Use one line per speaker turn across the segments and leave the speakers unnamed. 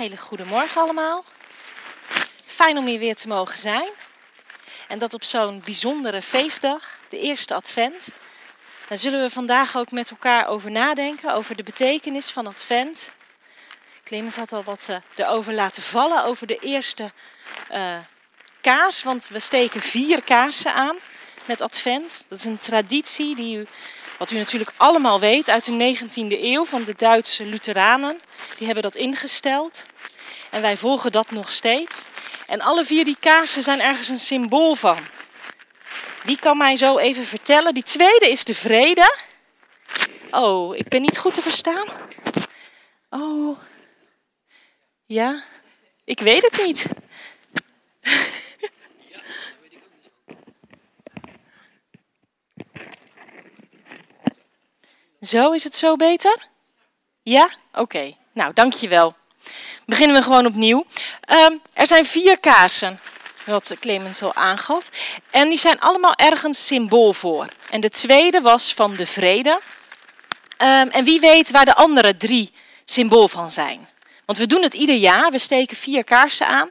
hele goede morgen allemaal. Fijn om hier weer te mogen zijn. En dat op zo'n bijzondere feestdag, de eerste advent. Daar zullen we vandaag ook met elkaar over nadenken, over de betekenis van advent. Clemens had al wat uh, erover laten vallen, over de eerste uh, kaas. Want we steken vier kaarsen aan met advent. Dat is een traditie die u wat u natuurlijk allemaal weet uit de 19e eeuw van de Duitse Lutheranen. Die hebben dat ingesteld. En wij volgen dat nog steeds. En alle vier die kaarsen zijn ergens een symbool van. Wie kan mij zo even vertellen? Die tweede is de vrede. Oh, ik ben niet goed te verstaan. Oh. Ja, ik weet het niet. Zo, is het zo beter? Ja? Oké. Nou, dankjewel. Beginnen we gewoon opnieuw. Um, er zijn vier kaarsen, wat Clemens al aangaf. En die zijn allemaal ergens symbool voor. En de tweede was van de vrede. Um, en wie weet waar de andere drie symbool van zijn. Want we doen het ieder jaar. We steken vier kaarsen aan.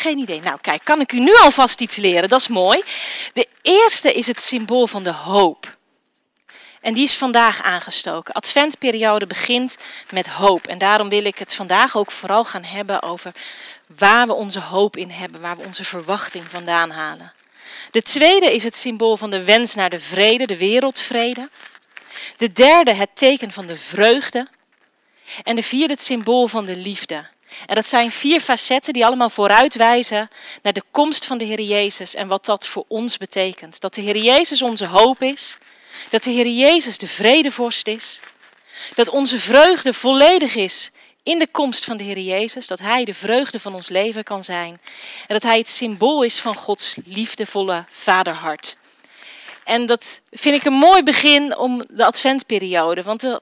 Geen idee. Nou, kijk, kan ik u nu alvast iets leren? Dat is mooi. De eerste is het symbool van de hoop. En die is vandaag aangestoken. Adventperiode begint met hoop. En daarom wil ik het vandaag ook vooral gaan hebben over waar we onze hoop in hebben, waar we onze verwachting vandaan halen. De tweede is het symbool van de wens naar de vrede, de wereldvrede. De derde het teken van de vreugde. En de vierde het symbool van de liefde. En dat zijn vier facetten die allemaal vooruitwijzen naar de komst van de Heer Jezus en wat dat voor ons betekent. Dat de Heer Jezus onze hoop is, dat de Heer Jezus de vredevorst is, dat onze vreugde volledig is in de komst van de Heer Jezus, dat Hij de vreugde van ons leven kan zijn en dat Hij het symbool is van Gods liefdevolle vaderhart. En dat vind ik een mooi begin om de adventperiode, want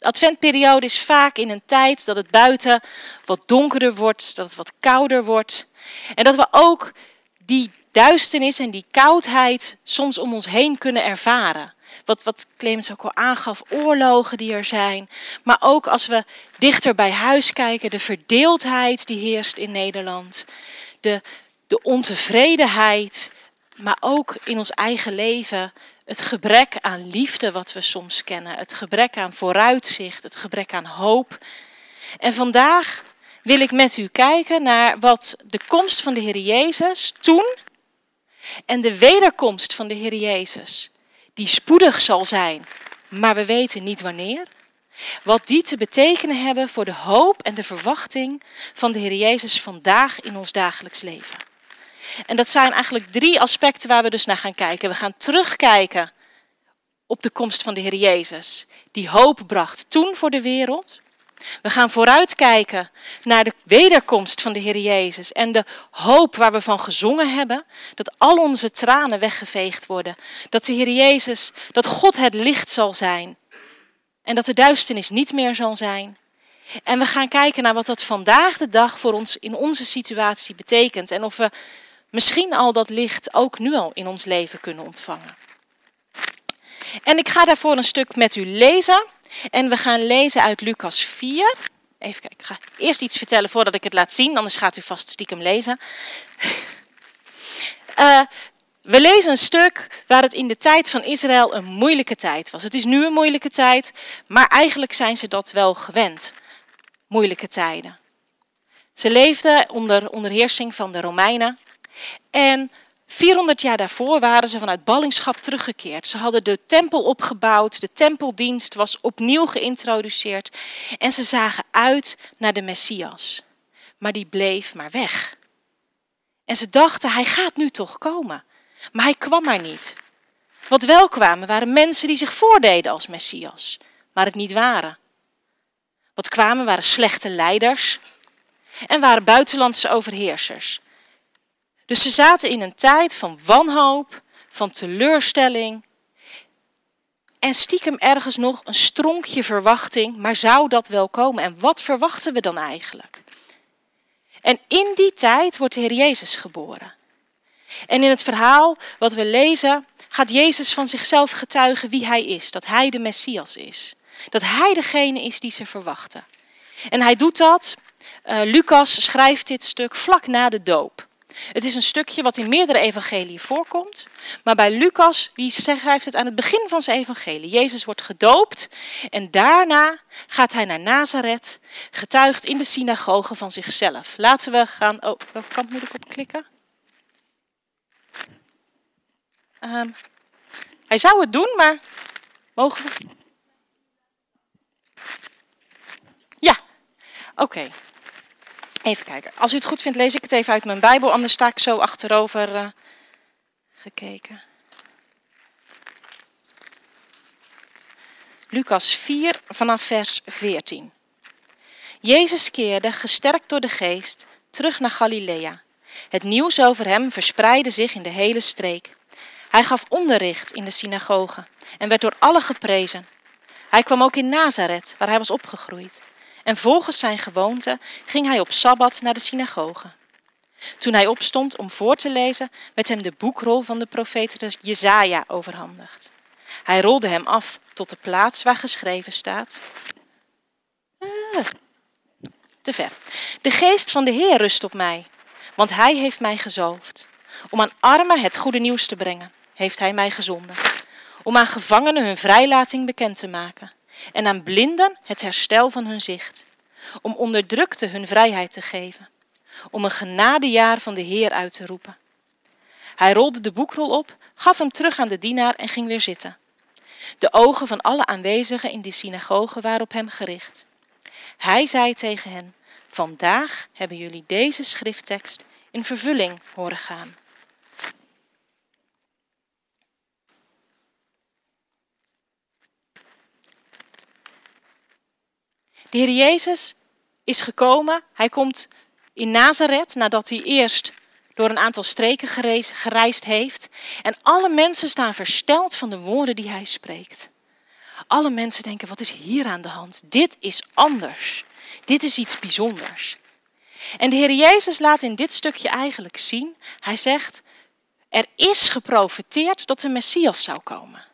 adventperiode is vaak in een tijd dat het buiten wat donkerder wordt, dat het wat kouder wordt. En dat we ook die duisternis en die koudheid soms om ons heen kunnen ervaren. Wat, wat Clemens ook al aangaf, oorlogen die er zijn. Maar ook als we dichter bij huis kijken, de verdeeldheid die heerst in Nederland. De, de ontevredenheid, maar ook in ons eigen leven het gebrek aan liefde wat we soms kennen, het gebrek aan vooruitzicht, het gebrek aan hoop. En vandaag wil ik met u kijken naar wat de komst van de Heer Jezus toen en de wederkomst van de Heer Jezus, die spoedig zal zijn, maar we weten niet wanneer, wat die te betekenen hebben voor de hoop en de verwachting van de Heer Jezus vandaag in ons dagelijks leven. En dat zijn eigenlijk drie aspecten waar we dus naar gaan kijken. We gaan terugkijken op de komst van de Heer Jezus, die hoop bracht toen voor de wereld. We gaan vooruitkijken naar de wederkomst van de Heer Jezus en de hoop waar we van gezongen hebben, dat al onze tranen weggeveegd worden, dat de Heer Jezus, dat God het licht zal zijn en dat de duisternis niet meer zal zijn. En we gaan kijken naar wat dat vandaag de dag voor ons in onze situatie betekent en of we misschien al dat licht ook nu al in ons leven kunnen ontvangen. En ik ga daarvoor een stuk met u lezen. En we gaan lezen uit Lucas 4. Even kijken, ik ga eerst iets vertellen voordat ik het laat zien, anders gaat u vast stiekem lezen. Uh, we lezen een stuk waar het in de tijd van Israël een moeilijke tijd was. Het is nu een moeilijke tijd, maar eigenlijk zijn ze dat wel gewend. Moeilijke tijden. Ze leefden onder onderheersing van de Romeinen. En 400 jaar daarvoor waren ze vanuit ballingschap teruggekeerd. Ze hadden de tempel opgebouwd, de tempeldienst was opnieuw geïntroduceerd en ze zagen uit naar de Messias. Maar die bleef maar weg. En ze dachten, hij gaat nu toch komen. Maar hij kwam maar niet. Wat wel kwamen waren mensen die zich voordeden als Messias, maar het niet waren. Wat kwamen waren slechte leiders en waren buitenlandse overheersers dus ze zaten in een tijd van wanhoop, van teleurstelling. En stiekem ergens nog een stronkje verwachting, maar zou dat wel komen? En wat verwachten we dan eigenlijk? En in die tijd wordt de Heer Jezus geboren. En in het verhaal wat we lezen, gaat Jezus van zichzelf getuigen wie hij is, dat hij de Messias is. Dat hij degene is die ze verwachten. En hij doet dat. Uh, Lucas schrijft dit stuk vlak na de doop. Het is een stukje wat in meerdere evangeliën voorkomt. Maar bij Lucas, die schrijft het aan het begin van zijn evangelie. Jezus wordt gedoopt en daarna gaat hij naar Nazareth, getuigt in de synagoge van zichzelf. Laten we gaan. Oh, welke kant moet ik op klikken? Um, hij zou het doen, maar mogen we? Ja, oké. Even kijken. Als u het goed vindt, lees ik het even uit mijn Bijbel, anders sta ik zo achterover uh, gekeken. Lucas 4 vanaf vers 14. Jezus keerde, gesterkt door de geest, terug naar Galilea. Het nieuws over hem verspreidde zich in de hele streek. Hij gaf onderricht in de synagoge en werd door allen geprezen. Hij kwam ook in Nazareth, waar hij was opgegroeid. En volgens zijn gewoonte ging hij op sabbat naar de synagoge. Toen hij opstond om voor te lezen, werd hem de boekrol van de profeet Jezaja overhandigd. Hij rolde hem af tot de plaats waar geschreven staat. Ah, te ver. De geest van de Heer rust op mij, want hij heeft mij gezalfd. Om aan armen het goede nieuws te brengen, heeft hij mij gezonden. Om aan gevangenen hun vrijlating bekend te maken en aan blinden het herstel van hun zicht, om onderdrukten hun vrijheid te geven, om een genadejaar van de Heer uit te roepen. Hij rolde de boekrol op, gaf hem terug aan de dienaar en ging weer zitten. De ogen van alle aanwezigen in de synagoge waren op hem gericht. Hij zei tegen hen: Vandaag hebben jullie deze schrifttekst in vervulling horen gaan. De Heer Jezus is gekomen. Hij komt in Nazareth nadat hij eerst door een aantal streken gereisd heeft. En alle mensen staan versteld van de woorden die hij spreekt. Alle mensen denken, wat is hier aan de hand? Dit is anders. Dit is iets bijzonders. En de Heer Jezus laat in dit stukje eigenlijk zien, hij zegt, er is geprofeteerd dat de Messias zou komen.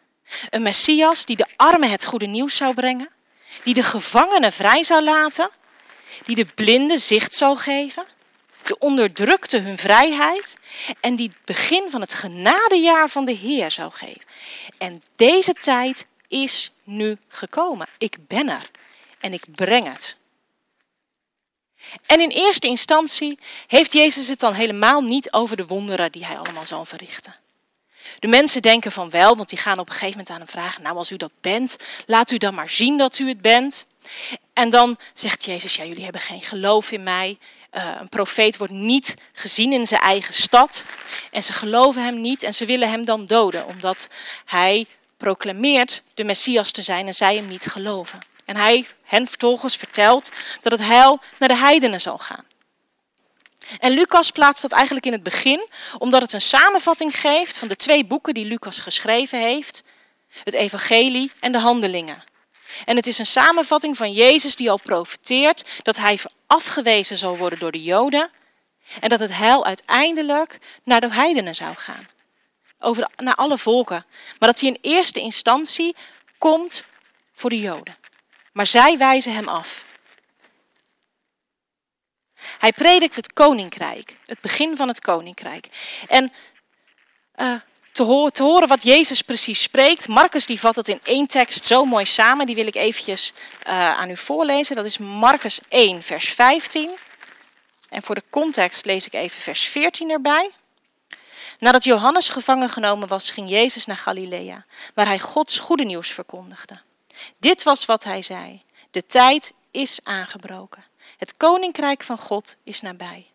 Een Messias die de armen het goede nieuws zou brengen die de gevangenen vrij zou laten, die de blinden zicht zou geven, de onderdrukte hun vrijheid en die het begin van het genadejaar van de Heer zou geven. En deze tijd is nu gekomen. Ik ben er en ik breng het. En in eerste instantie heeft Jezus het dan helemaal niet over de wonderen die hij allemaal zal verrichten. De mensen denken van wel, want die gaan op een gegeven moment aan hem vragen: Nou, als u dat bent, laat u dan maar zien dat u het bent. En dan zegt Jezus: Ja, jullie hebben geen geloof in mij. Uh, een profeet wordt niet gezien in zijn eigen stad. En ze geloven hem niet en ze willen hem dan doden, omdat hij proclameert de Messias te zijn en zij hem niet geloven. En hij hen vervolgens vertelt dat het heil naar de heidenen zal gaan. En Lucas plaatst dat eigenlijk in het begin, omdat het een samenvatting geeft van de twee boeken die Lucas geschreven heeft: het Evangelie en de Handelingen. En het is een samenvatting van Jezus die al profeteert dat hij afgewezen zal worden door de Joden en dat het heil uiteindelijk naar de heidenen zou gaan. Over naar alle volken. Maar dat hij in eerste instantie komt voor de Joden. Maar zij wijzen hem af. Hij predikt het koninkrijk, het begin van het koninkrijk. En uh, te, horen, wat Jezus precies spreekt, Marcus die vat het in één tekst zo mooi samen, die wil ik eventjes uh, aan u voorlezen. Dat is Marcus 1, vers 15. En voor de context lees ik even vers 14 erbij. Nadat Johannes gevangen genomen was, ging Jezus naar Galilea, waar hij Gods goede nieuws verkondigde. Dit was wat hij zei: De tijd is aangebroken. Het koninkrijk van God is nabij.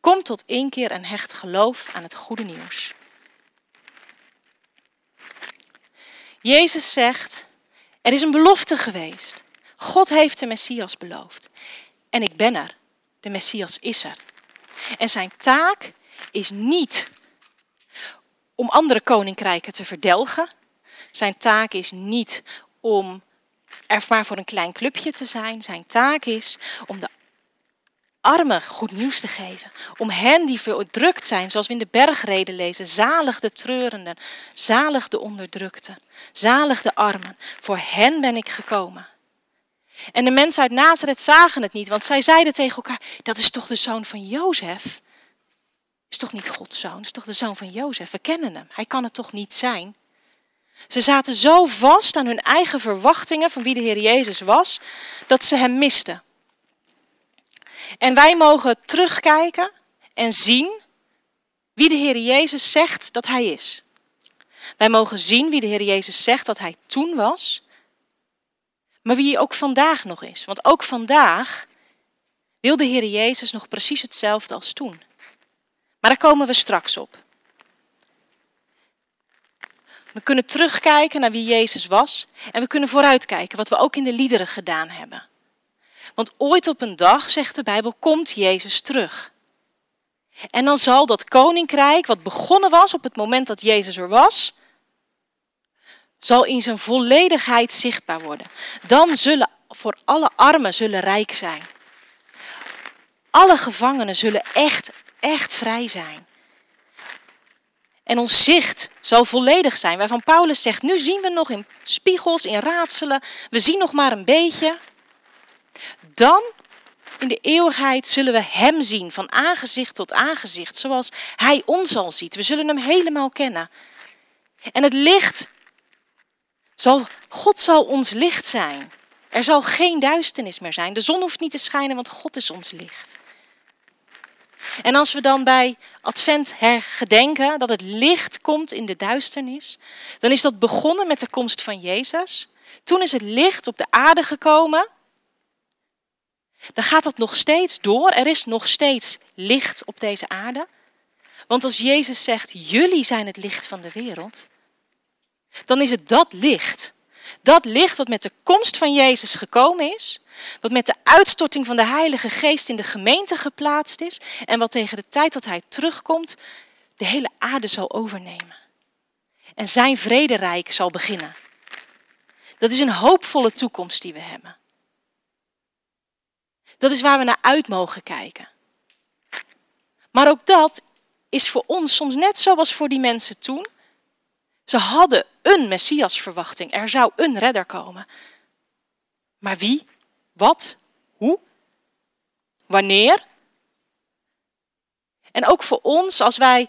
Kom tot keer en hecht geloof aan het goede nieuws. Jezus zegt: Er is een belofte geweest. God heeft de Messias beloofd. En ik ben er. De Messias is er. En zijn taak is niet om andere koninkrijken te verdelgen. Zijn taak is niet om er maar voor een klein clubje te zijn. Zijn taak is om de armen goed nieuws te geven. Om hen die verdrukt zijn, zoals we in de bergreden lezen. Zalig de treurenden, zalig de onderdrukten, zalig de armen. Voor hen ben ik gekomen. En de mensen uit Nazareth zagen het niet, want zij zeiden tegen elkaar: Dat is toch de zoon van Jozef? Is toch niet Gods zoon? Is toch de zoon van Jozef? We kennen hem. Hij kan het toch niet zijn? Ze zaten zo vast aan hun eigen verwachtingen van wie de Heer Jezus was, dat ze hem misten. En wij mogen terugkijken en zien wie de Heer Jezus zegt dat Hij is. Wij mogen zien wie de Heer Jezus zegt dat Hij toen was, maar wie Hij ook vandaag nog is. Want ook vandaag wil de Heer Jezus nog precies hetzelfde als toen. Maar daar komen we straks op. We kunnen terugkijken naar wie Jezus was en we kunnen vooruitkijken, wat we ook in de liederen gedaan hebben. Want ooit op een dag, zegt de Bijbel, komt Jezus terug. En dan zal dat koninkrijk, wat begonnen was op het moment dat Jezus er was, zal in zijn volledigheid zichtbaar worden. Dan zullen voor alle armen zullen rijk zijn. Alle gevangenen zullen echt, echt vrij zijn. En ons zicht zal volledig zijn. Waarvan Paulus zegt, nu zien we nog in spiegels, in raadselen. We zien nog maar een beetje. Dan, in de eeuwigheid, zullen we Hem zien, van aangezicht tot aangezicht, zoals Hij ons al ziet. We zullen Hem helemaal kennen. En het licht, zal, God zal ons licht zijn. Er zal geen duisternis meer zijn. De zon hoeft niet te schijnen, want God is ons licht. En als we dan bij Advent hergedenken dat het licht komt in de duisternis, dan is dat begonnen met de komst van Jezus. Toen is het licht op de aarde gekomen. Dan gaat dat nog steeds door. Er is nog steeds licht op deze aarde. Want als Jezus zegt, jullie zijn het licht van de wereld, dan is het dat licht. Dat licht wat met de komst van Jezus gekomen is, wat met de uitstorting van de Heilige Geest in de gemeente geplaatst is en wat tegen de tijd dat Hij terugkomt de hele aarde zal overnemen. En zijn vrederijk zal beginnen. Dat is een hoopvolle toekomst die we hebben. Dat is waar we naar uit mogen kijken. Maar ook dat is voor ons soms net zoals voor die mensen toen. Ze hadden een Messias-verwachting. Er zou een redder komen. Maar wie? Wat? Hoe? Wanneer? En ook voor ons, als wij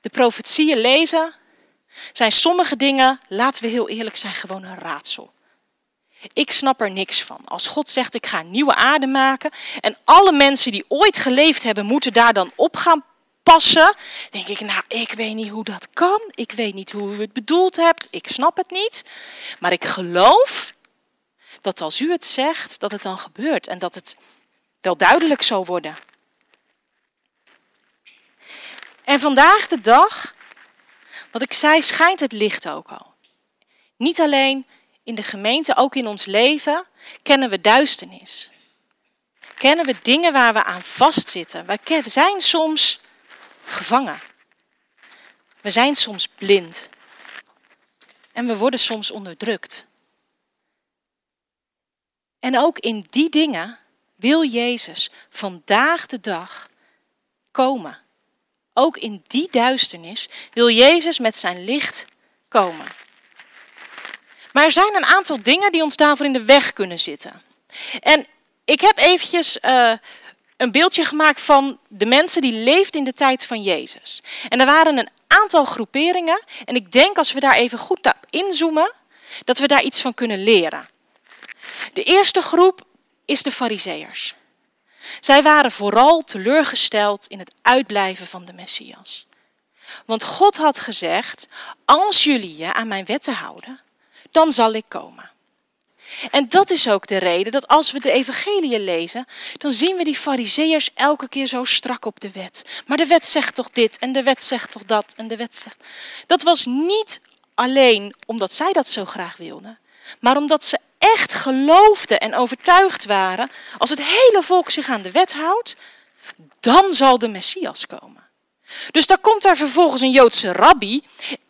de profetieën lezen, zijn sommige dingen, laten we heel eerlijk zijn, gewoon een raadsel. Ik snap er niks van. Als God zegt, ik ga een nieuwe aarde maken en alle mensen die ooit geleefd hebben, moeten daar dan op gaan passen, denk ik, nou, ik weet niet hoe dat kan. Ik weet niet hoe u het bedoeld hebt. Ik snap het niet. Maar ik geloof dat als u het zegt, dat het dan gebeurt en dat het wel duidelijk zal worden. En vandaag de dag, wat ik zei, schijnt het licht ook al. Niet alleen in de gemeente, ook in ons leven, kennen we duisternis. Kennen we dingen waar we aan vastzitten. We zijn soms gevangen. We zijn soms blind. En we worden soms onderdrukt. En ook in die dingen wil Jezus vandaag de dag komen. Ook in die duisternis wil Jezus met zijn licht komen. Maar er zijn een aantal dingen die ons daarvoor in de weg kunnen zitten. En ik heb eventjes uh, een beeldje gemaakt van de mensen die leefden in de tijd van Jezus. En er waren een aantal groeperingen. En ik denk als we daar even goed op inzoomen, dat we daar iets van kunnen leren. De eerste groep is de Fariseërs. Zij waren vooral teleurgesteld in het uitblijven van de Messias. Want God had gezegd: Als jullie je aan mijn wetten houden, dan zal ik komen. En dat is ook de reden dat als we de evangelie lezen, dan zien we die fariseërs elke keer zo strak op de wet. Maar de wet zegt toch dit en de wet zegt toch dat en de wet zegt... Dat was niet alleen omdat zij dat zo graag wilden, maar omdat ze echt geloofden en overtuigd waren, als het hele volk zich aan de wet houdt, dan zal de Messias komen. Dus daar komt daar vervolgens een Joodse rabbi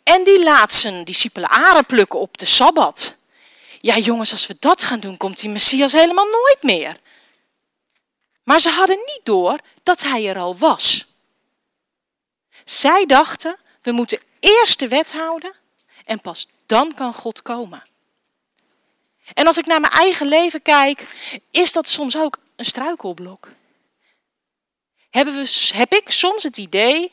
en die laat zijn discipelen aren plukken op de Sabbat. Ja jongens, als we dat gaan doen, komt die Messias helemaal nooit meer. Maar ze hadden niet door dat hij er al was. Zij dachten, we moeten eerst de wet houden en pas dan kan God komen. En als ik naar mijn eigen leven kijk, is dat soms ook een struikelblok. Hebben we, heb ik soms het idee,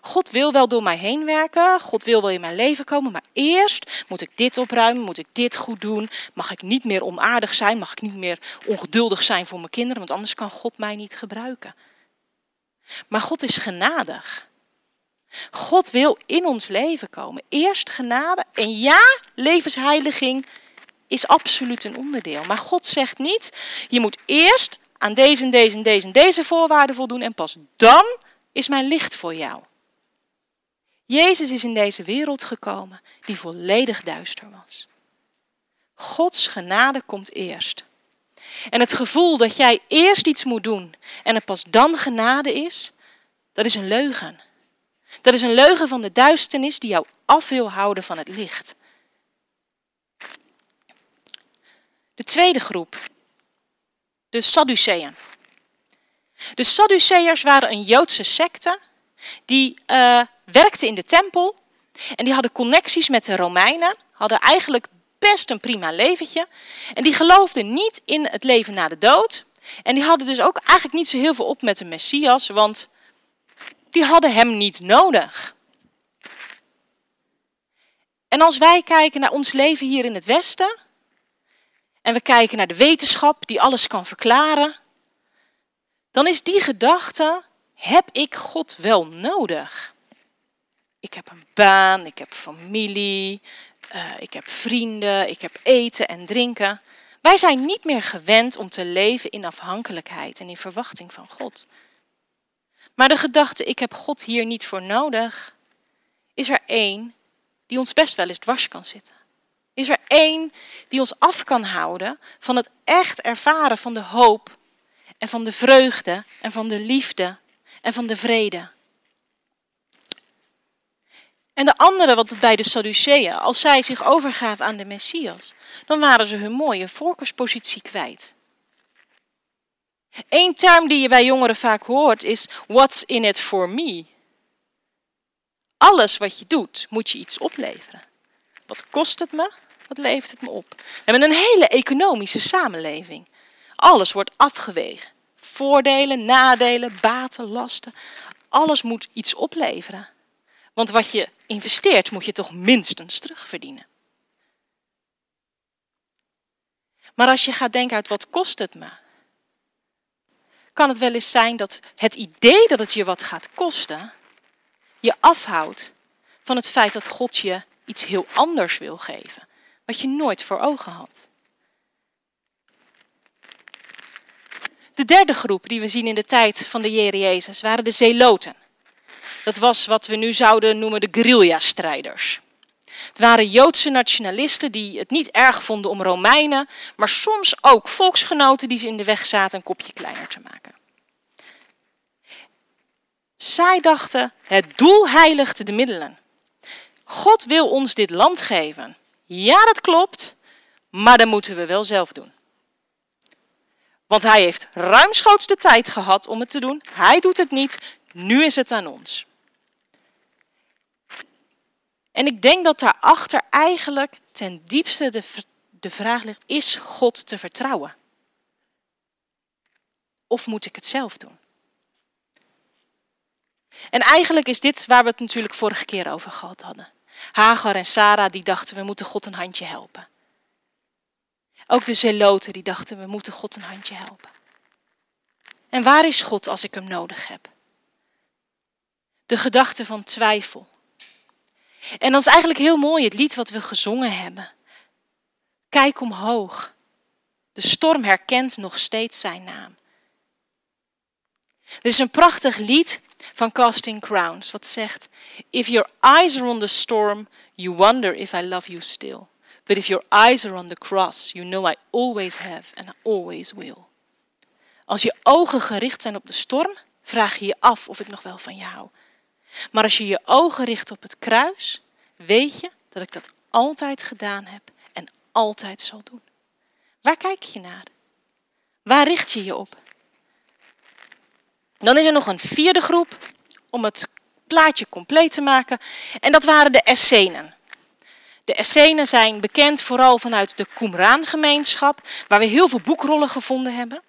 God wil wel door mij heen werken, God wil wel in mijn leven komen, maar eerst moet ik dit opruimen, moet ik dit goed doen, mag ik niet meer onaardig zijn, mag ik niet meer ongeduldig zijn voor mijn kinderen, want anders kan God mij niet gebruiken. Maar God is genadig. God wil in ons leven komen. Eerst genade en ja, levensheiliging is absoluut een onderdeel. Maar God zegt niet, je moet eerst aan deze en deze en deze en deze voorwaarden voldoen en pas dan is mijn licht voor jou. Jezus is in deze wereld gekomen die volledig duister was. Gods genade komt eerst. En het gevoel dat jij eerst iets moet doen en het pas dan genade is, dat is een leugen. Dat is een leugen van de duisternis die jou af wil houden van het licht. De tweede groep, de Sadduceeën. De Sadduceërs waren een Joodse secte die uh, werkte in de tempel en die hadden connecties met de Romeinen, hadden eigenlijk best een prima leventje en die geloofden niet in het leven na de dood en die hadden dus ook eigenlijk niet zo heel veel op met de Messias, want die hadden hem niet nodig. En als wij kijken naar ons leven hier in het Westen en we kijken naar de wetenschap die alles kan verklaren, dan is die gedachte, heb ik God wel nodig? Ik heb een baan, ik heb familie, uh, ik heb vrienden, ik heb eten en drinken. Wij zijn niet meer gewend om te leven in afhankelijkheid en in verwachting van God. Maar de gedachte, ik heb God hier niet voor nodig, is er één die ons best wel eens dwars kan zitten. Is er één die ons af kan houden van het echt ervaren van de hoop en van de vreugde en van de liefde en van de vrede. En de andere, wat bij de Sadduceeën, als zij zich overgaven aan de Messias, dan waren ze hun mooie voorkeurspositie kwijt. Eén term die je bij jongeren vaak hoort is what's in it for me. Alles wat je doet, moet je iets opleveren. Wat kost het me? Wat levert het me op? We hebben een hele economische samenleving. Alles wordt afgewegen. Voordelen, nadelen, baten, lasten. Alles moet iets opleveren. Want wat je investeert, moet je toch minstens terugverdienen. Maar als je gaat denken uit wat kost het me, kan het wel eens zijn dat het idee dat het je wat gaat kosten, je afhoudt van het feit dat God je iets heel anders wil geven, wat je nooit voor ogen had. De derde groep die we zien in de tijd van de Heer Jezus waren de Zeloten. Dat was wat we nu zouden noemen de guerrilla-strijders. Het waren Joodse nationalisten die het niet erg vonden om Romeinen, maar soms ook volksgenoten die ze in de weg zaten een kopje kleiner te maken. Zij dachten, het doel heiligt de middelen. God wil ons dit land geven. Ja, dat klopt, maar dat moeten we wel zelf doen. Want hij heeft ruimschoots de tijd gehad om het te doen. Hij doet het niet. Nu is het aan ons. En ik denk dat daarachter eigenlijk ten diepste de, de vraag ligt: is God te vertrouwen? Of moet ik het zelf doen? En eigenlijk is dit waar we het natuurlijk vorige keer over gehad hadden. Hagar en Sarah die dachten we moeten God een handje helpen. Ook de zeloten die dachten we moeten God een handje helpen. En waar is God als ik hem nodig heb? De gedachte van twijfel. En dat is eigenlijk heel mooi, het lied wat we gezongen hebben. Kijk omhoog. De storm herkent nog steeds zijn naam. Er is een prachtig lied van Casting Crowns wat zegt: If your eyes are on the storm, you wonder if I love you still. But if your eyes are on the cross, you know I always have and always will. Als je ogen gericht zijn op de storm, vraag je je af of ik nog wel van je hou. Maar als je je ogen richt op het kruis, weet je dat ik dat altijd gedaan heb en altijd zal doen. Waar kijk je naar? Waar richt je je op? Dan is er nog een vierde groep om het plaatje compleet te maken. En dat waren de Essenen. De Essenen zijn bekend vooral vanuit de Qumran-gemeenschap, waar we heel veel boekrollen gevonden hebben.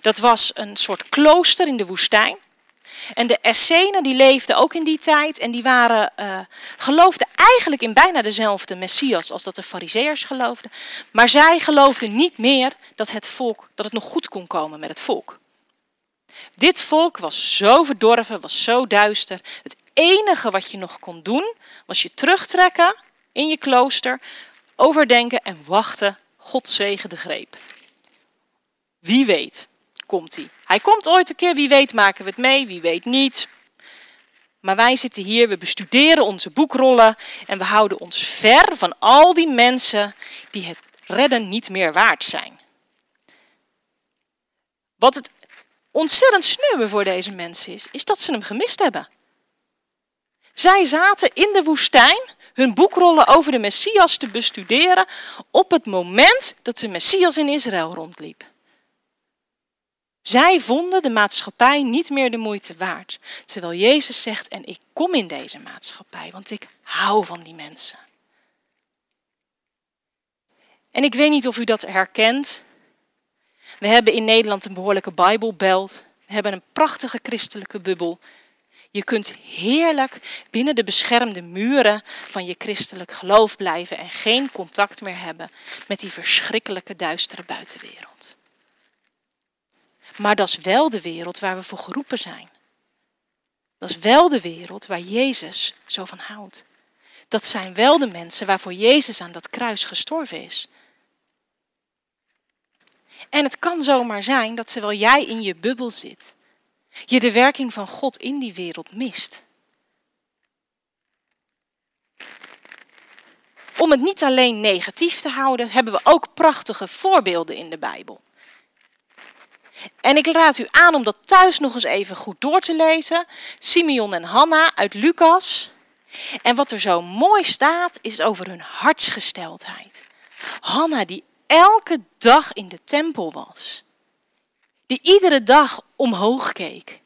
Dat was een soort klooster in de woestijn. En de Essenen die leefden ook in die tijd en die waren, uh, geloofden eigenlijk in bijna dezelfde Messias als dat de Farizeërs geloofden. Maar zij geloofden niet meer dat het volk, dat het nog goed kon komen met het volk. Dit volk was zo verdorven, was zo duister. Het enige wat je nog kon doen, was je terugtrekken in je klooster, overdenken en wachten. God zegen de greep. Wie weet, komt hij. Hij komt ooit een keer, wie weet maken we het mee, wie weet niet. Maar wij zitten hier, we bestuderen onze boekrollen en we houden ons ver van al die mensen die het redden niet meer waard zijn. Wat het ontzettend sneuwe voor deze mensen is, is dat ze hem gemist hebben. Zij zaten in de woestijn hun boekrollen over de Messias te bestuderen op het moment dat de Messias in Israël rondliep. Zij vonden de maatschappij niet meer de moeite waard. Terwijl Jezus zegt, en ik kom in deze maatschappij, want ik hou van die mensen. En ik weet niet of u dat herkent. We hebben in Nederland een behoorlijke Bijbelbelt. We hebben een prachtige christelijke bubbel. Je kunt heerlijk binnen de beschermde muren van je christelijk geloof blijven en geen contact meer hebben met die verschrikkelijke duistere buitenwereld. Maar dat is wel de wereld waar we voor geroepen zijn. Dat is wel de wereld waar Jezus zo van houdt. Dat zijn wel de mensen waarvoor Jezus aan dat kruis gestorven is. En het kan zomaar zijn dat terwijl jij in je bubbel zit, je de werking van God in die wereld mist. Om het niet alleen negatief te houden, hebben we ook prachtige voorbeelden in de Bijbel. En ik raad u aan om dat thuis nog eens even goed door te lezen. Simeon en Hanna uit Lucas. En wat er zo mooi staat, is over hun hartsgesteldheid. Hanna die elke dag in de tempel was. Die iedere dag omhoog keek.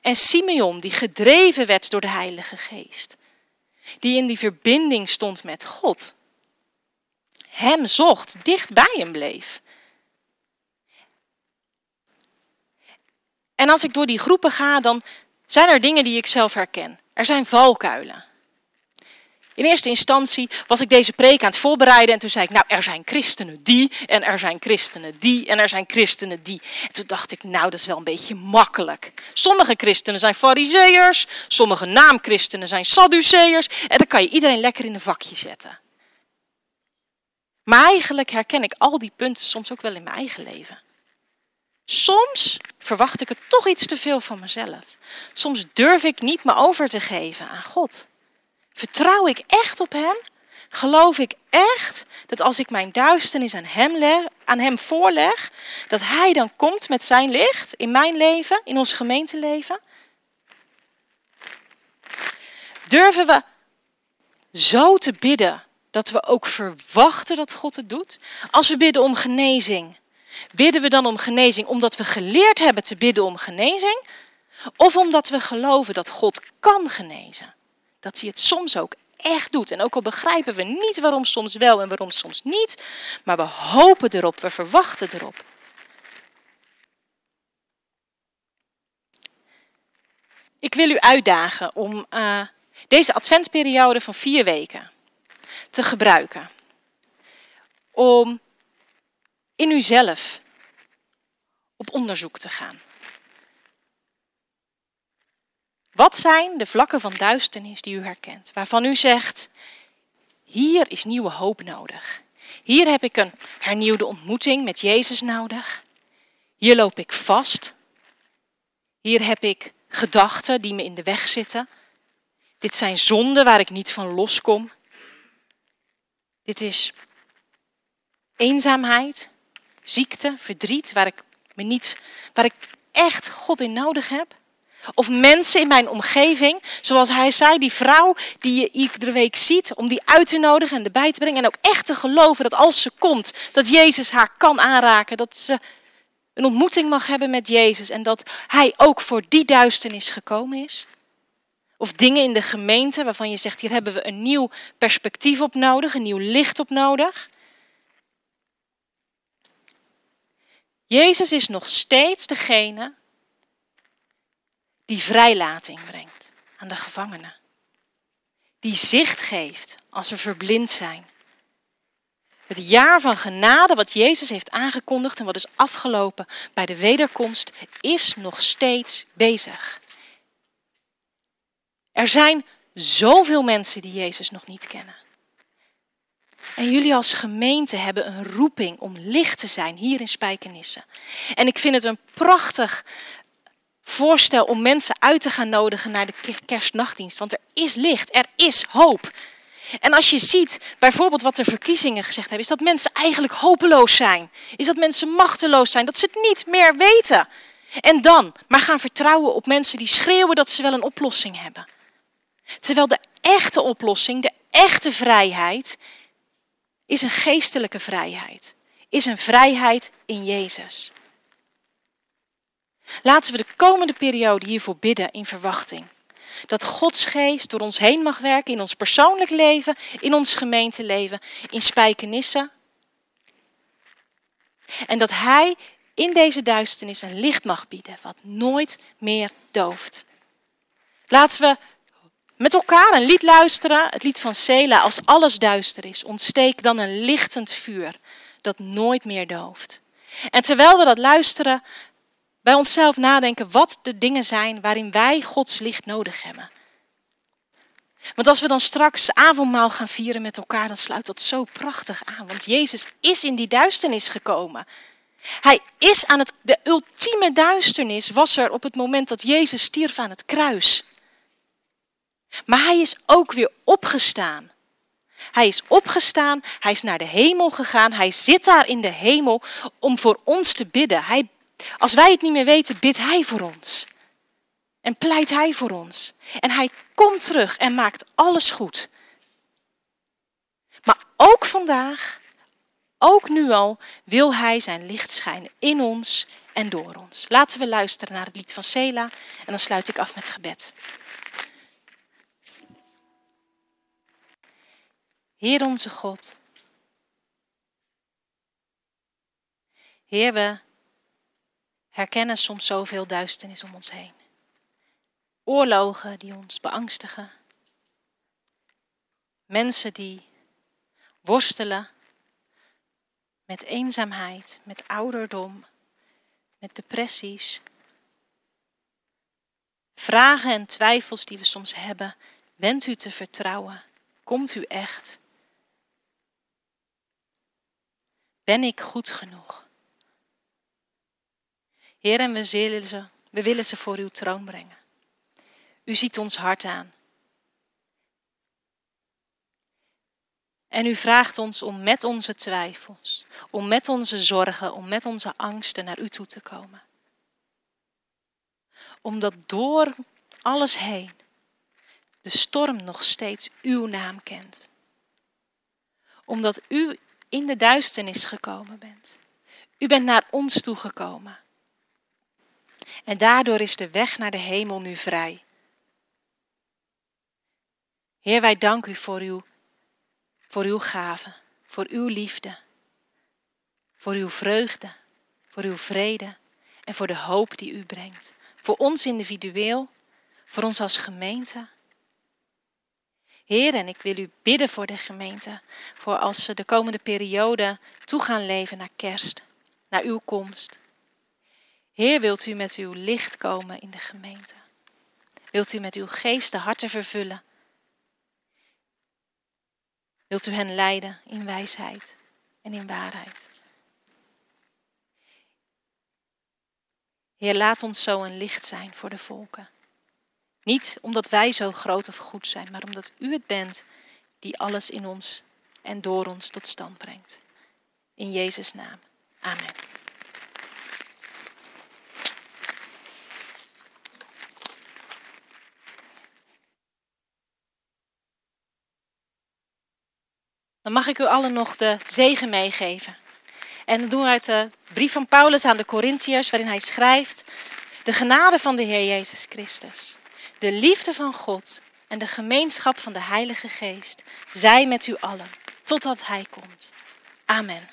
En Simeon die gedreven werd door de Heilige Geest. Die in die verbinding stond met God. Hem zocht, dicht bij hem bleef. En als ik door die groepen ga, dan zijn er dingen die ik zelf herken. Er zijn valkuilen. In eerste instantie was ik deze preek aan het voorbereiden en toen zei ik, nou, er zijn christenen die en er zijn christenen die en er zijn christenen die. En toen dacht ik, nou, dat is wel een beetje makkelijk. Sommige christenen zijn fariseërs, sommige naamchristenen zijn sadduceërs en dan kan je iedereen lekker in een vakje zetten. Maar eigenlijk herken ik al die punten soms ook wel in mijn eigen leven. Soms verwacht ik het toch iets te veel van mezelf. Soms durf ik niet me over te geven aan God. Vertrouw ik echt op Hem? Geloof ik echt dat als ik mijn duisternis aan hem, aan hem voorleg, dat Hij dan komt met zijn licht in mijn leven, in ons gemeenteleven? Durven we zo te bidden dat we ook verwachten dat God het doet? Als we bidden om genezing, Bidden we dan om genezing omdat we geleerd hebben te bidden om genezing? Of omdat we geloven dat God kan genezen? Dat hij het soms ook echt doet. En ook al begrijpen we niet waarom soms wel en waarom soms niet, maar we hopen erop, we verwachten erop. Ik wil u uitdagen om uh, deze adventsperiode van vier weken te gebruiken. Om in uzelf op onderzoek te gaan. Wat zijn de vlakken van duisternis die u herkent, waarvan u zegt, hier is nieuwe hoop nodig. Hier heb ik een hernieuwde ontmoeting met Jezus nodig. Hier loop ik vast. Hier heb ik gedachten die me in de weg zitten. Dit zijn zonden waar ik niet van loskom. Dit is eenzaamheid, ziekte, verdriet, waar ik, me niet, waar ik echt God in nodig heb. Of mensen in mijn omgeving, zoals hij zei, die vrouw die je iedere week ziet, om die uit te nodigen en erbij te brengen. En ook echt te geloven dat als ze komt, dat Jezus haar kan aanraken, dat ze een ontmoeting mag hebben met Jezus en dat Hij ook voor die duisternis gekomen is? Of dingen in de gemeente waarvan je zegt, hier hebben we een nieuw perspectief op nodig, een nieuw licht op nodig? Jezus is nog steeds degene die vrijlating brengt aan de gevangenen. Die zicht geeft als we verblind zijn. Het jaar van genade wat Jezus heeft aangekondigd en wat is afgelopen bij de wederkomst is nog steeds bezig. Er zijn zoveel mensen die Jezus nog niet kennen. En jullie als gemeente hebben een roeping om licht te zijn hier in Spijkenisse. En ik vind het een prachtig voorstel om mensen uit te gaan nodigen naar de kerstnachtdienst. Want er is licht, er is hoop. En als je ziet bijvoorbeeld wat de verkiezingen gezegd hebben, is dat mensen eigenlijk hopeloos zijn. Is dat mensen machteloos zijn, dat ze het niet meer weten. En dan maar gaan vertrouwen op mensen die schreeuwen dat ze wel een oplossing hebben. Terwijl de echte oplossing, de echte vrijheid, is een geestelijke vrijheid. Is een vrijheid in Jezus. Laten we de komende periode hiervoor bidden in verwachting. Dat Gods geest door ons heen mag werken in ons persoonlijk leven, in ons gemeenteleven, in spijkenissen. En dat Hij in deze duisternis een licht mag bieden wat nooit meer dooft. Laten we met elkaar een lied luisteren, het lied van Sela, als alles duister is. Ontsteek dan een lichtend vuur dat nooit meer dooft. En terwijl we dat luisteren, bij onszelf nadenken wat de dingen zijn waarin wij Gods licht nodig hebben. Want als we dan straks avondmaal gaan vieren met elkaar, dan sluit dat zo prachtig aan. Want Jezus is in die duisternis gekomen. Hij is aan het, de ultieme duisternis was er op het moment dat Jezus stierf aan het kruis. Maar hij is ook weer opgestaan. Hij is opgestaan, hij is naar de hemel gegaan, hij zit daar in de hemel om voor ons te bidden. Hij, als wij het niet meer weten, bidt hij voor ons. En pleit hij voor ons. En hij komt terug en maakt alles goed. Maar ook vandaag, ook nu al, wil hij zijn licht schijnen in ons en door ons. Laten we luisteren naar het lied van Sela en dan sluit ik af met gebed. Heer onze God. Heer, we herkennen soms zoveel duisternis om ons heen. Oorlogen die ons beangstigen. Mensen die worstelen met eenzaamheid, met ouderdom, met depressies. Vragen en twijfels die we soms hebben, bent u te vertrouwen? Komt u echt? Ben ik goed genoeg? Heer, en we, zullen ze, we willen ze voor uw troon brengen. U ziet ons hart aan. En u vraagt ons om met onze twijfels, om met onze zorgen, om met onze angsten naar u toe te komen. Omdat door alles heen de storm nog steeds uw naam kent. Omdat u in de duisternis gekomen bent. U bent naar ons toegekomen. En daardoor is de weg naar de hemel nu vrij. Heer, wij danken u voor uw, voor uw gave, voor uw liefde, voor uw vreugde, voor uw vrede en voor de hoop die u brengt. Voor ons individueel, voor ons als gemeente Heer, en ik wil u bidden voor de gemeente, voor als ze de komende periode toe gaan leven naar kerst, naar uw komst. Heer, wilt u met uw licht komen in de gemeente? Wilt u met uw geest de harten vervullen? Wilt u hen leiden in wijsheid en in waarheid? Heer, laat ons zo een licht zijn voor de volken. Niet omdat wij zo groot of goed zijn, maar omdat u het bent die alles in ons en door ons tot stand brengt. In Jezus' naam. Amen. Dan mag ik u allen nog de zegen meegeven. En doen we uit de brief van Paulus aan de Corinthiërs, waarin hij schrijft: De genade van de Heer Jezus Christus, de liefde van God en de gemeenschap van de Heilige Geest zij met u allen, totdat Hij komt. Amen.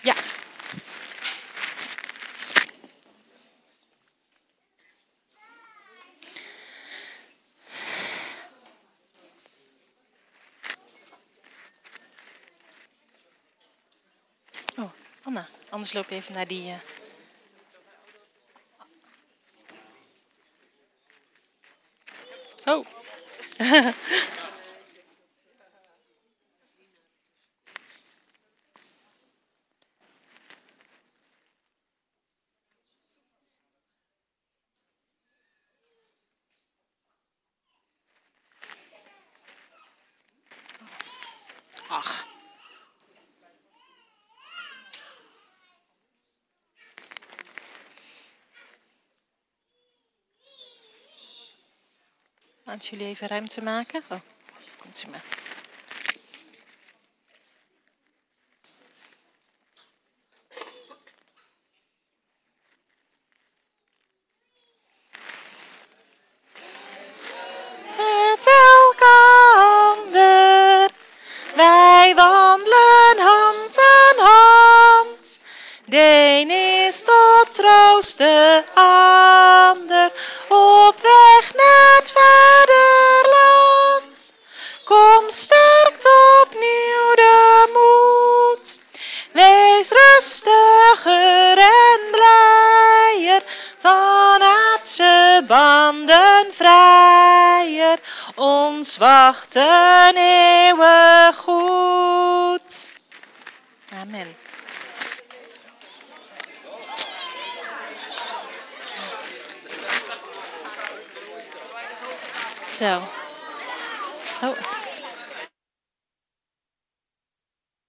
Ja. Oh, Anna, anders loop je even naar die. Uh... Oh. Laat jullie even ruimte maken. Oh, komt u maar. Een eeuwig goed. Amen. Zo.